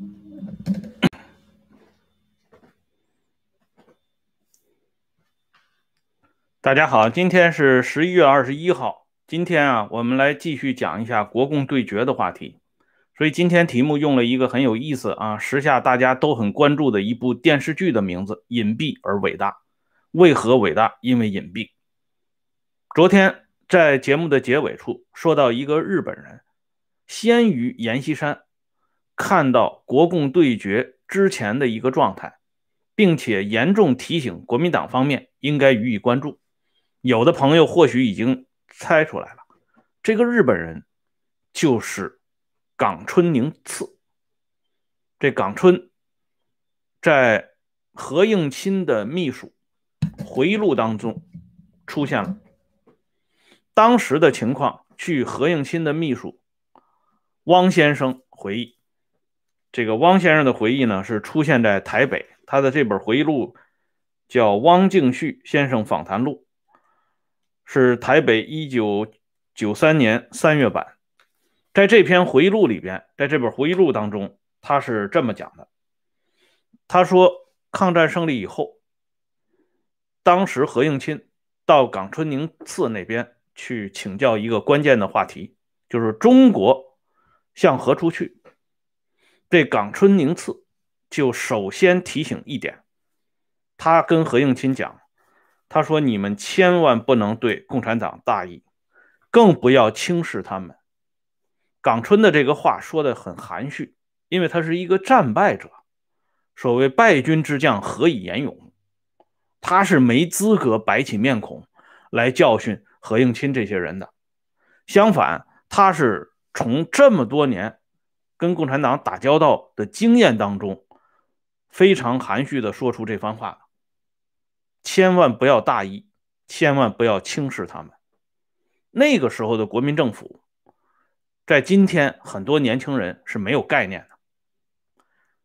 大家好，今天是十一月二十一号。今天啊，我们来继续讲一下国共对决的话题。所以今天题目用了一个很有意思啊，时下大家都很关注的一部电视剧的名字——隐蔽而伟大。为何伟大？因为隐蔽。昨天在节目的结尾处说到一个日本人，先于阎锡山看到国共对决之前的一个状态，并且严重提醒国民党方面应该予以关注。有的朋友或许已经猜出来了，这个日本人就是冈村宁次。这冈村在何应钦的秘书回忆录当中出现了。当时的情况，据何应钦的秘书汪先生回忆，这个汪先生的回忆呢是出现在台北，他的这本回忆录叫《汪敬旭先生访谈录》。是台北一九九三年三月版，在这篇回忆录里边，在这本回忆录当中，他是这么讲的：他说，抗战胜利以后，当时何应钦到冈村宁次那边去请教一个关键的话题，就是中国向何处去。这冈村宁次就首先提醒一点，他跟何应钦讲。他说：“你们千万不能对共产党大意，更不要轻视他们。”冈村的这个话说的很含蓄，因为他是一个战败者。所谓败军之将，何以言勇？他是没资格摆起面孔来教训何应钦这些人的。相反，他是从这么多年跟共产党打交道的经验当中，非常含蓄的说出这番话。千万不要大意，千万不要轻视他们。那个时候的国民政府，在今天很多年轻人是没有概念的，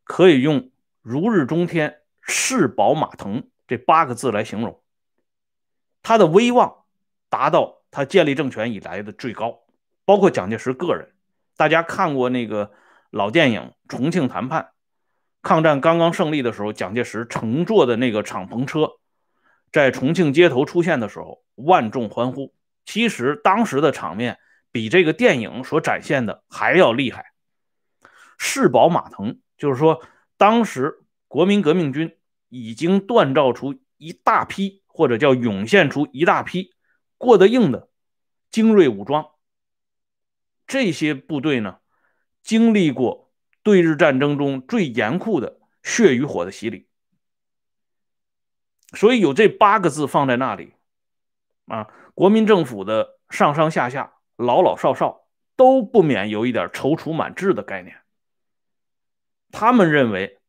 可以用“如日中天、势宝马腾”这八个字来形容。他的威望达到他建立政权以来的最高，包括蒋介石个人。大家看过那个老电影《重庆谈判》，抗战刚刚胜利的时候，蒋介石乘坐的那个敞篷车。在重庆街头出现的时候，万众欢呼。其实当时的场面比这个电影所展现的还要厉害。势保马腾，就是说，当时国民革命军已经锻造出一大批，或者叫涌现出一大批过得硬的精锐武装。这些部队呢，经历过对日战争中最严酷的血与火的洗礼。所以有这八个字放在那里，啊，国民政府的上上下下、老老少少都不免有一点踌躇满志的概念。他们认为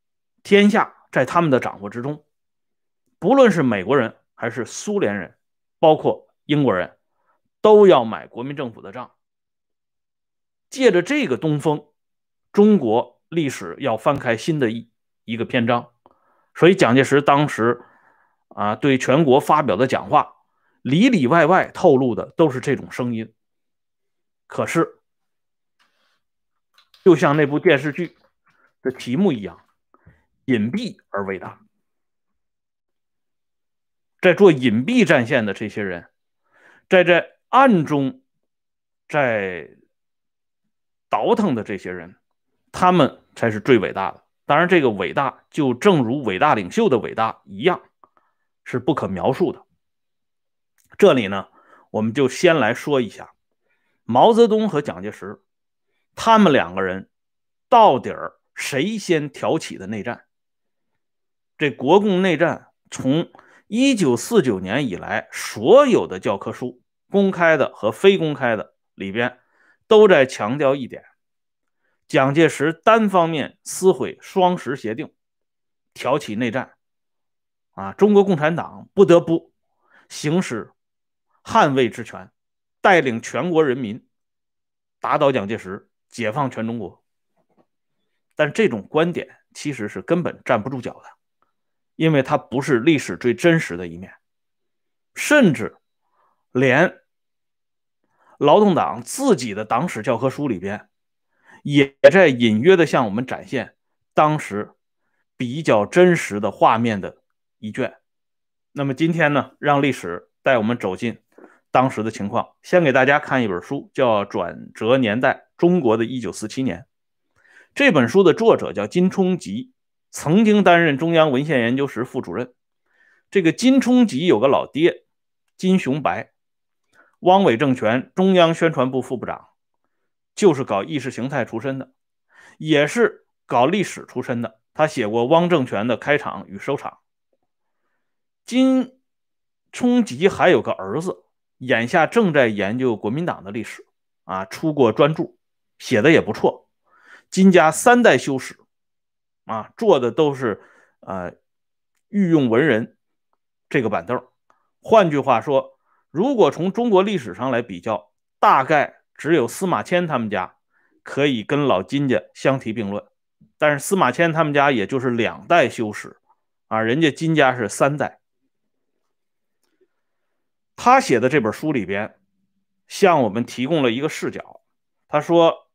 天下在他们的掌握之中，不论是美国人还是苏联人，包括英国人，都要买国民政府的账。借着这个东风，中国历史要翻开新的一一个篇章。所以蒋介石当时。啊，对全国发表的讲话，里里外外透露的都是这种声音。可是，就像那部电视剧的题目一样，隐蔽而伟大。在做隐蔽战线的这些人，在这暗中在倒腾的这些人，他们才是最伟大的。当然，这个伟大就正如伟大领袖的伟大一样。是不可描述的。这里呢，我们就先来说一下毛泽东和蒋介石，他们两个人到底儿谁先挑起的内战？这国共内战从一九四九年以来，所有的教科书，公开的和非公开的里边，都在强调一点：蒋介石单方面撕毁双十协定，挑起内战。啊！中国共产党不得不行使捍卫之权，带领全国人民打倒蒋介石，解放全中国。但这种观点其实是根本站不住脚的，因为它不是历史最真实的一面，甚至连劳动党自己的党史教科书里边，也在隐约的向我们展现当时比较真实的画面的一卷。那么今天呢，让历史带我们走进当时的情况。先给大家看一本书，叫《转折年代：中国的一九四七年》。这本书的作者叫金冲吉，曾经担任中央文献研究室副主任。这个金冲吉有个老爹，金雄白，汪伪政权中央宣传部副部长，就是搞意识形态出身的，也是搞历史出身的。他写过汪政权的开场与收场。金冲吉还有个儿子，眼下正在研究国民党的历史，啊，出过专著，写的也不错。金家三代修史，啊，做的都是呃御用文人这个板凳。换句话说，如果从中国历史上来比较，大概只有司马迁他们家可以跟老金家相提并论。但是司马迁他们家也就是两代修史，啊，人家金家是三代。他写的这本书里边，向我们提供了一个视角。他说。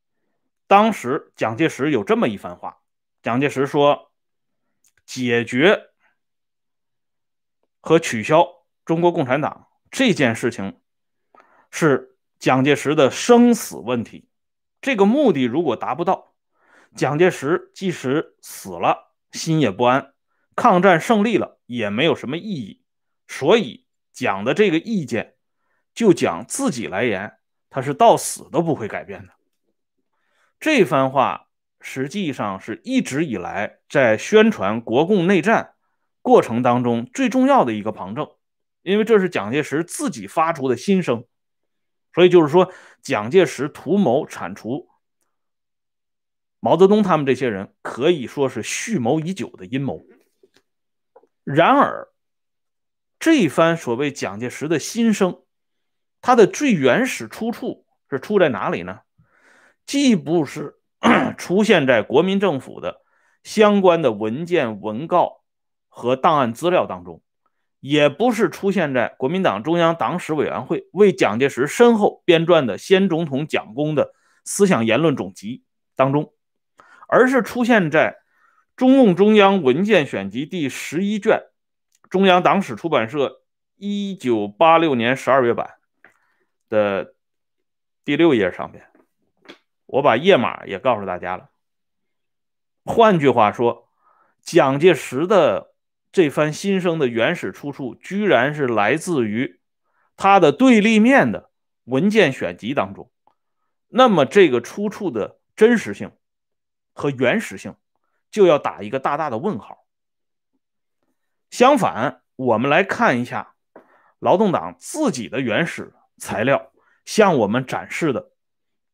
当时蒋介石有这么一番话，蒋介石说：“解决和取消中国共产党这件事情是蒋介石的生死问题。这个目的如果达不到，蒋介石即使死了心也不安，抗战胜利了也没有什么意义。所以讲的这个意见，就讲自己来言，他是到死都不会改变的。”这番话实际上是一直以来在宣传国共内战过程当中最重要的一个旁证，因为这是蒋介石自己发出的心声，所以就是说，蒋介石图谋铲除毛泽东他们这些人，可以说是蓄谋已久的阴谋。然而，这番所谓蒋介石的心声，它的最原始出处是出在哪里呢？既不是 出现在国民政府的相关的文件、文告和档案资料当中，也不是出现在国民党中央党史委员会为蒋介石身后编撰的先总统蒋公的思想言论总集当中，而是出现在中共中央文件选集第十一卷，中央党史出版社一九八六年十二月版的第六页上边。我把页码也告诉大家了。换句话说，蒋介石的这番心声的原始出处，居然是来自于他的对立面的文件选集当中。那么，这个出处的真实性和原始性，就要打一个大大的问号。相反，我们来看一下劳动党自己的原始材料，向我们展示的。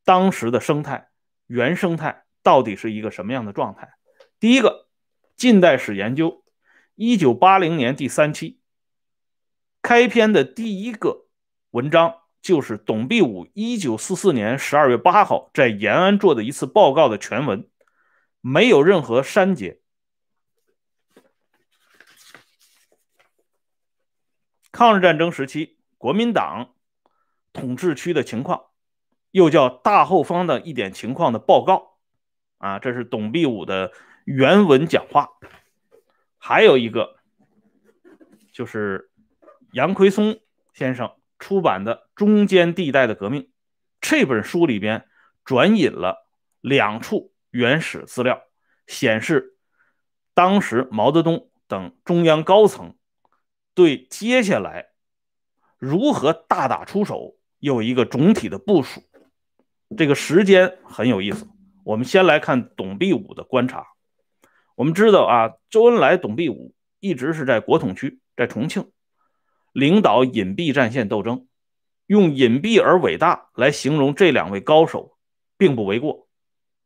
当时的生态原生态到底是一个什么样的状态？第一个，近代史研究，一九八零年第三期开篇的第一个文章就是董必武一九四四年十二月八号在延安做的一次报告的全文，没有任何删节。抗日战争时期国民党统治区的情况。又叫大后方的一点情况的报告，啊，这是董必武的原文讲话。还有一个就是杨奎松先生出版的《中间地带的革命》这本书里边转引了两处原始资料，显示当时毛泽东等中央高层对接下来如何大打出手有一个总体的部署。这个时间很有意思。我们先来看董必武的观察。我们知道啊，周恩来、董必武一直是在国统区，在重庆领导隐蔽战线斗争，用隐蔽而伟大来形容这两位高手，并不为过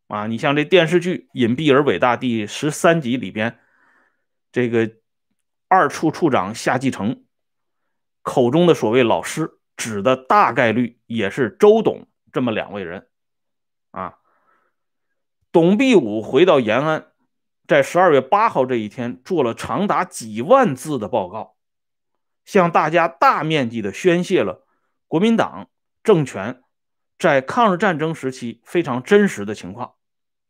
啊。你像这电视剧《隐蔽而伟大》第十三集里边，这个二处处长夏继成口中的所谓老师，指的大概率也是周董。这么两位人，啊，董必武回到延安，在十二月八号这一天做了长达几万字的报告，向大家大面积的宣泄了国民党政权在抗日战争时期非常真实的情况。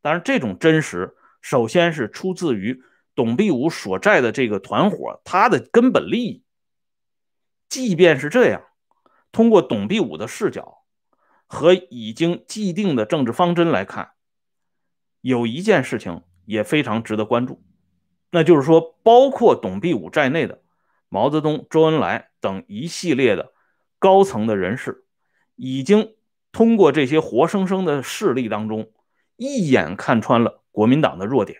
当然，这种真实首先是出自于董必武所在的这个团伙，他的根本利益。即便是这样，通过董必武的视角和已经既定的政治方针来看，有一件事情也非常值得关注，那就是说，包括董必武在内的毛泽东、周恩来等一系列的高层的人士，已经通过这些活生生的事例当中，一眼看穿了国民党的弱点。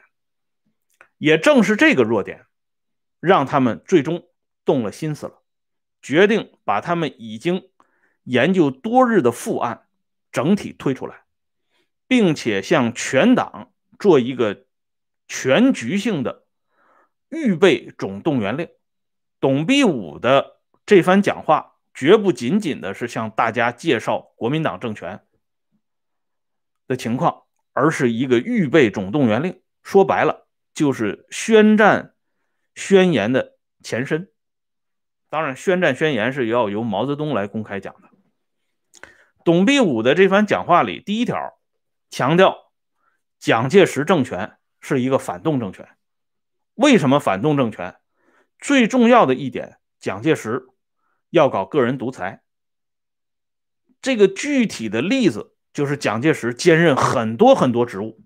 也正是这个弱点，让他们最终动了心思了。决定把他们已经研究多日的复案整体推出来，并且向全党做一个全局性的预备总动员令。董必武的这番讲话绝不仅仅的是向大家介绍国民党政权的情况，而是一个预备总动员令。说白了，就是宣战宣言的前身。当然，宣战宣言是要由毛泽东来公开讲的。董必武的这番讲话里，第一条强调蒋介石政权是一个反动政权。为什么反动政权？最重要的一点，蒋介石要搞个人独裁。这个具体的例子就是蒋介石兼任很多很多职务，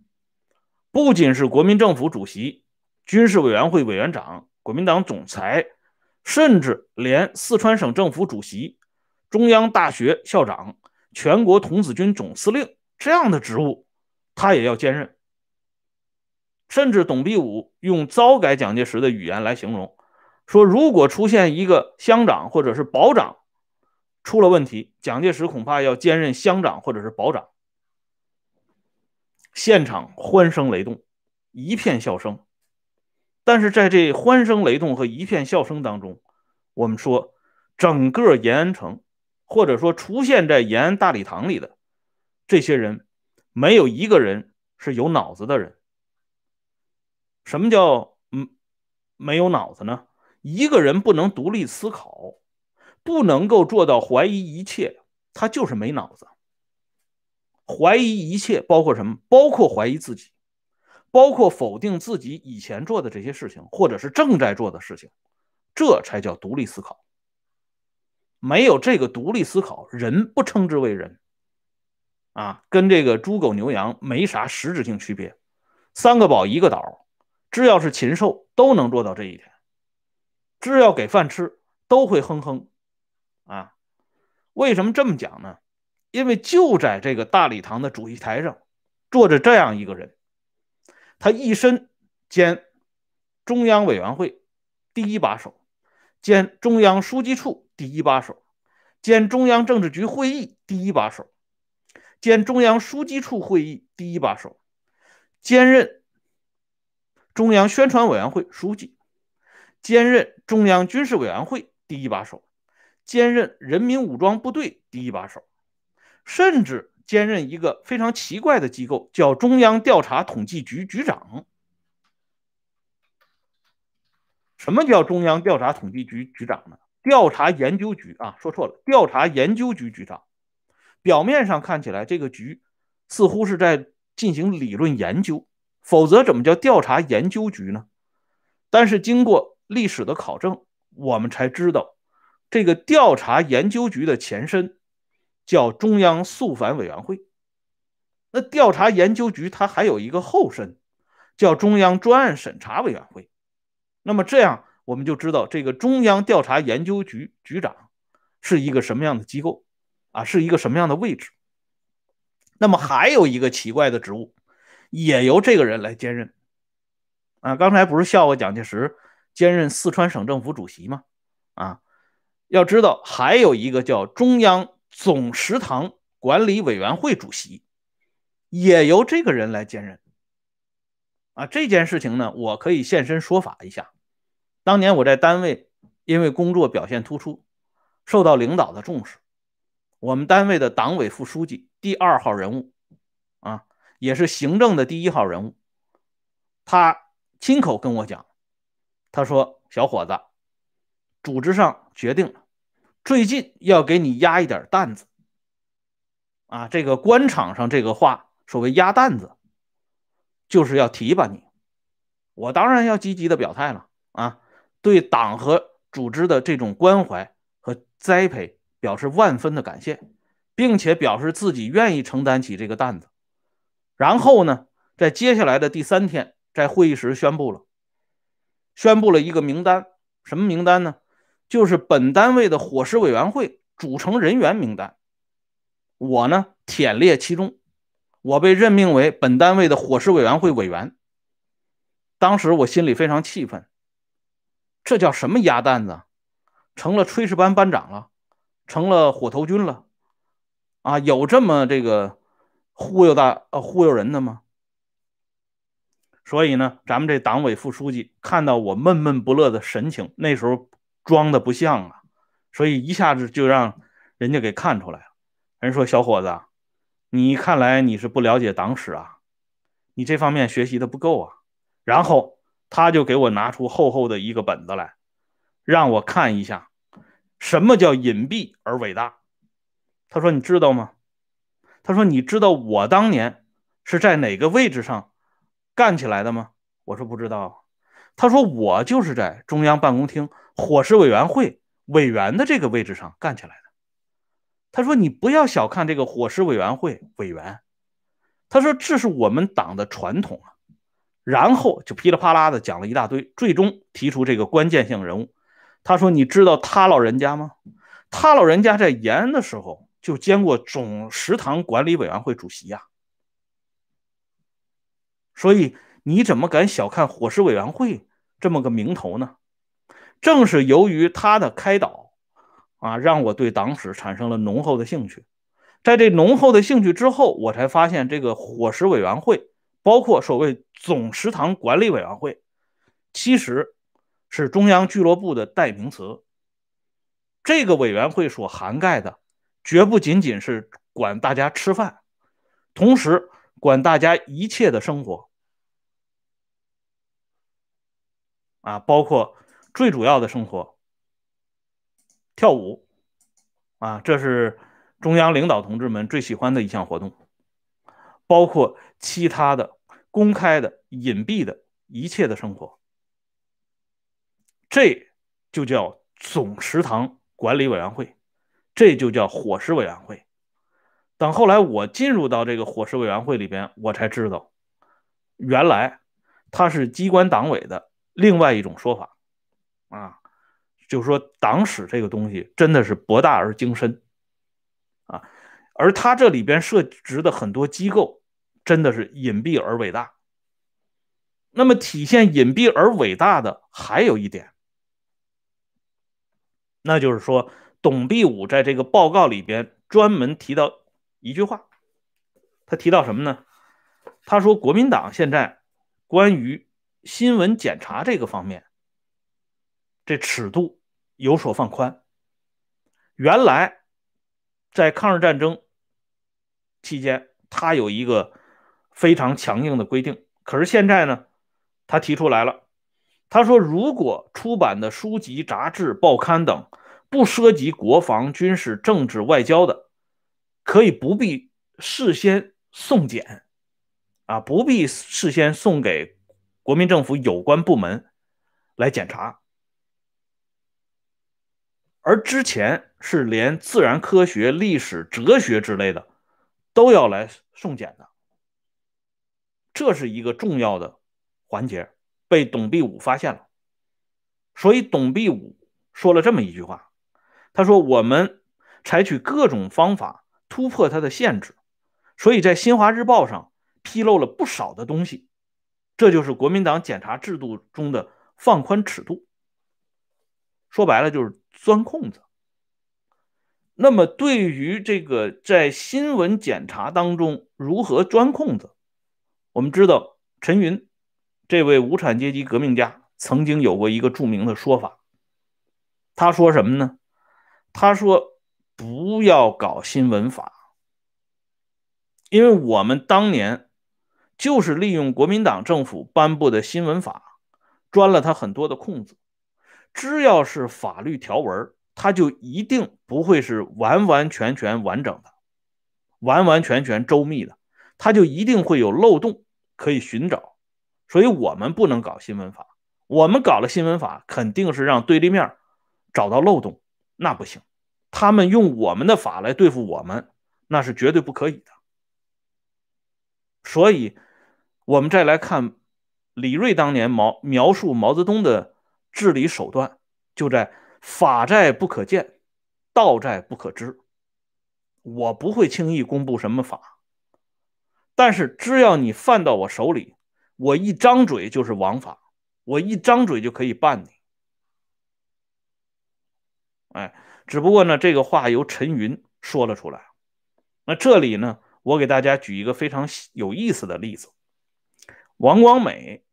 不仅是国民政府主席、军事委员会委员长、国民党总裁。甚至连四川省政府主席、中央大学校长、全国童子军总司令这样的职务，他也要兼任。甚至董必武用糟改蒋介石的语言来形容，说如果出现一个乡长或者是保长出了问题，蒋介石恐怕要兼任乡长或者是保长。现场欢声雷动，一片笑声。但是在这欢声雷动和一片笑声当中，我们说，整个延安城，或者说出现在延安大礼堂里的这些人，没有一个人是有脑子的人。什么叫嗯没有脑子呢？一个人不能独立思考，不能够做到怀疑一切，他就是没脑子。怀疑一切包括什么？包括怀疑自己。包括否定自己以前做的这些事情，或者是正在做的事情，这才叫独立思考。没有这个独立思考，人不称之为人啊，跟这个猪狗牛羊没啥实质性区别。三个饱一个倒，只要是禽兽都能做到这一点，只要给饭吃都会哼哼啊。为什么这么讲呢？因为就在这个大礼堂的主席台上坐着这样一个人。他一身兼中央委员会第一把手，兼中央书记处第一把手，兼中央政治局会议第一把手，兼中央书记处会议第一把手，兼任中央宣传委员会书记，兼任中央军事委员会第一把手，兼任人民武装部队第一把手，甚至。兼任一个非常奇怪的机构，叫中央调查统计局局长。什么叫中央调查统计局局长呢？调查研究局啊，说错了，调查研究局局长。表面上看起来，这个局似乎是在进行理论研究，否则怎么叫调查研究局呢？但是经过历史的考证，我们才知道，这个调查研究局的前身。叫中央肃反委员会，那调查研究局它还有一个后身，叫中央专案审查委员会。那么这样我们就知道这个中央调查研究局局长是一个什么样的机构啊，是一个什么样的位置。那么还有一个奇怪的职务，也由这个人来兼任啊。刚才不是笑话蒋介石兼任四川省政府主席吗？啊，要知道还有一个叫中央。总食堂管理委员会主席也由这个人来兼任啊。这件事情呢，我可以现身说法一下。当年我在单位，因为工作表现突出，受到领导的重视。我们单位的党委副书记第二号人物啊，也是行政的第一号人物，他亲口跟我讲，他说：“小伙子，组织上决定了。”最近要给你压一点担子，啊，这个官场上这个话，所谓压担子，就是要提拔你。我当然要积极的表态了啊，对党和组织的这种关怀和栽培表示万分的感谢，并且表示自己愿意承担起这个担子。然后呢，在接下来的第三天，在会议室宣布了，宣布了一个名单，什么名单呢？就是本单位的伙食委员会组成人员名单。我呢，忝列其中，我被任命为本单位的伙食委员会委员。当时我心里非常气愤，这叫什么鸭蛋子？成了炊事班班长了，成了火头军了，啊，有这么这个忽悠大呃忽悠人的吗？所以呢，咱们这党委副书记看到我闷闷不乐的神情，那时候装的不像啊，所以一下子就让人家给看出来了。人说：“小伙子，你看来你是不了解党史啊，你这方面学习的不够啊。”然后他就给我拿出厚厚的一个本子来，让我看一下什么叫隐蔽而伟大。他说：“你知道吗？”他说：“你知道我当年是在哪个位置上干起来的吗？”我说：“不知道。”他说：“我就是在中央办公厅伙食委员会委员的这个位置上干起来的。”他说：“你不要小看这个伙食委员会委员。”他说：“这是我们党的传统啊。”然后就噼里啪啦的讲了一大堆，最终提出这个关键性人物。他说：“你知道他老人家吗？他老人家在延安的时候就兼过总食堂管理委员会主席呀。所以你怎么敢小看伙食委员会这么个名头呢？正是由于他的开导。”啊，让我对党史产生了浓厚的兴趣。在这浓厚的兴趣之后，我才发现这个伙食委员会，包括所谓总食堂管理委员会，其实是中央俱乐部的代名词。这个委员会所涵盖的，绝不仅仅是管大家吃饭，同时管大家一切的生活。啊，包括最主要的生活。跳舞，啊，这是中央领导同志们最喜欢的一项活动，包括其他的公开的、隐蔽的一切的生活，这就叫总食堂管理委员会，这就叫伙食委员会。等后来我进入到这个伙食委员会里边，我才知道，原来它是机关党委的另外一种说法，啊。就是说，党史这个东西真的是博大而精深，啊，而它这里边涉及的很多机构，真的是隐蔽而伟大。那么，体现隐蔽而伟大的还有一点，那就是说，董必武在这个报告里边专门提到一句话，他提到什么呢？他说，国民党现在关于新闻检查这个方面，这尺度。有所放宽。原来在抗日战争期间，他有一个非常强硬的规定。可是现在呢，他提出来了。他说，如果出版的书籍、杂志、报刊等不涉及国防、军事、政治、外交的，可以不必事先送检，啊，不必事先送给国民政府有关部门来检查。而之前是连自然科学、历史、哲学之类的都要来送检的，这是一个重要的环节，被董必武发现了。所以董必武说了这么一句话，他说：“我们采取各种方法突破它的限制，所以在新华日报上披露了不少的东西，这就是国民党检查制度中的放宽尺度。说白了就是。”钻空子。那么，对于这个在新闻检查当中如何钻空子，我们知道陈云这位无产阶级革命家曾经有过一个著名的说法。他说什么呢？他说：“不要搞新闻法，因为我们当年就是利用国民党政府颁布的新闻法，钻了他很多的空子。”只要是法律条文，它就一定不会是完完全全完整的，完完全全周密的，它就一定会有漏洞可以寻找，所以我们不能搞新闻法。我们搞了新闻法，肯定是让对立面找到漏洞，那不行。他们用我们的法来对付我们，那是绝对不可以的。所以，我们再来看李锐当年毛描述毛泽东的治理手段，就在“法在不可见，道在不可知”。我不会轻易公布什么法，但是只要你犯到我手里，我一张嘴就是王法。我一张嘴就可以办你，哎，只不过呢，这个话由陈云说了出来。那这里呢，我给大家举一个非常有意思的例子：王光美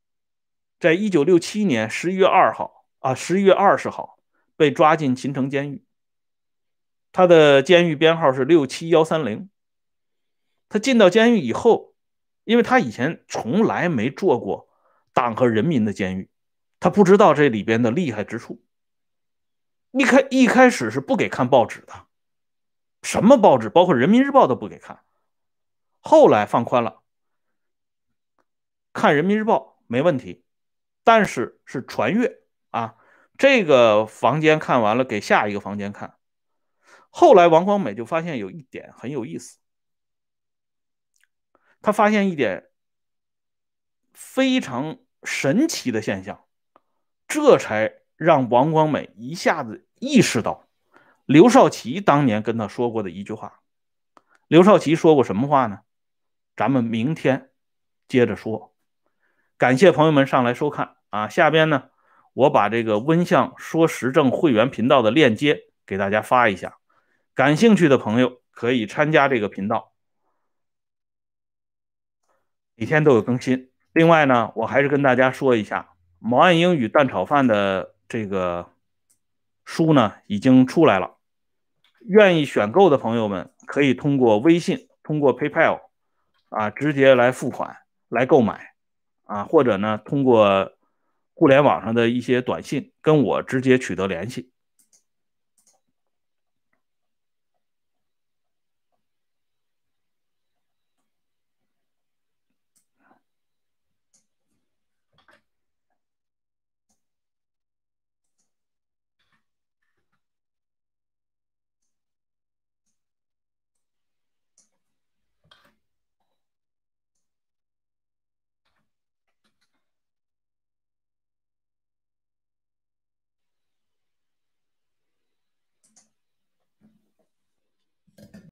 在一九六七年十一月二号啊，十一月二十号被抓进秦城监狱，他的监狱编号是六七幺三零。他进到监狱以后，因为他以前从来没做过。党和人民的监狱，他不知道这里边的厉害之处。一开一开始是不给看报纸的，什么报纸，包括《人民日报》都不给看。后来放宽了，看《人民日报》没问题，但是是传阅啊。这个房间看完了，给下一个房间看。后来王光美就发现有一点很有意思，他发现一点非常。神奇的现象，这才让王光美一下子意识到刘少奇当年跟他说过的一句话。刘少奇说过什么话呢？咱们明天接着说。感谢朋友们上来收看啊！下边呢，我把这个温相说时政会员频道的链接给大家发一下，感兴趣的朋友可以参加这个频道，每天都有更新。另外呢，我还是跟大家说一下，《毛岸英与蛋炒饭》的这个书呢已经出来了，愿意选购的朋友们可以通过微信、通过 PayPal 啊直接来付款来购买啊，或者呢通过互联网上的一些短信跟我直接取得联系。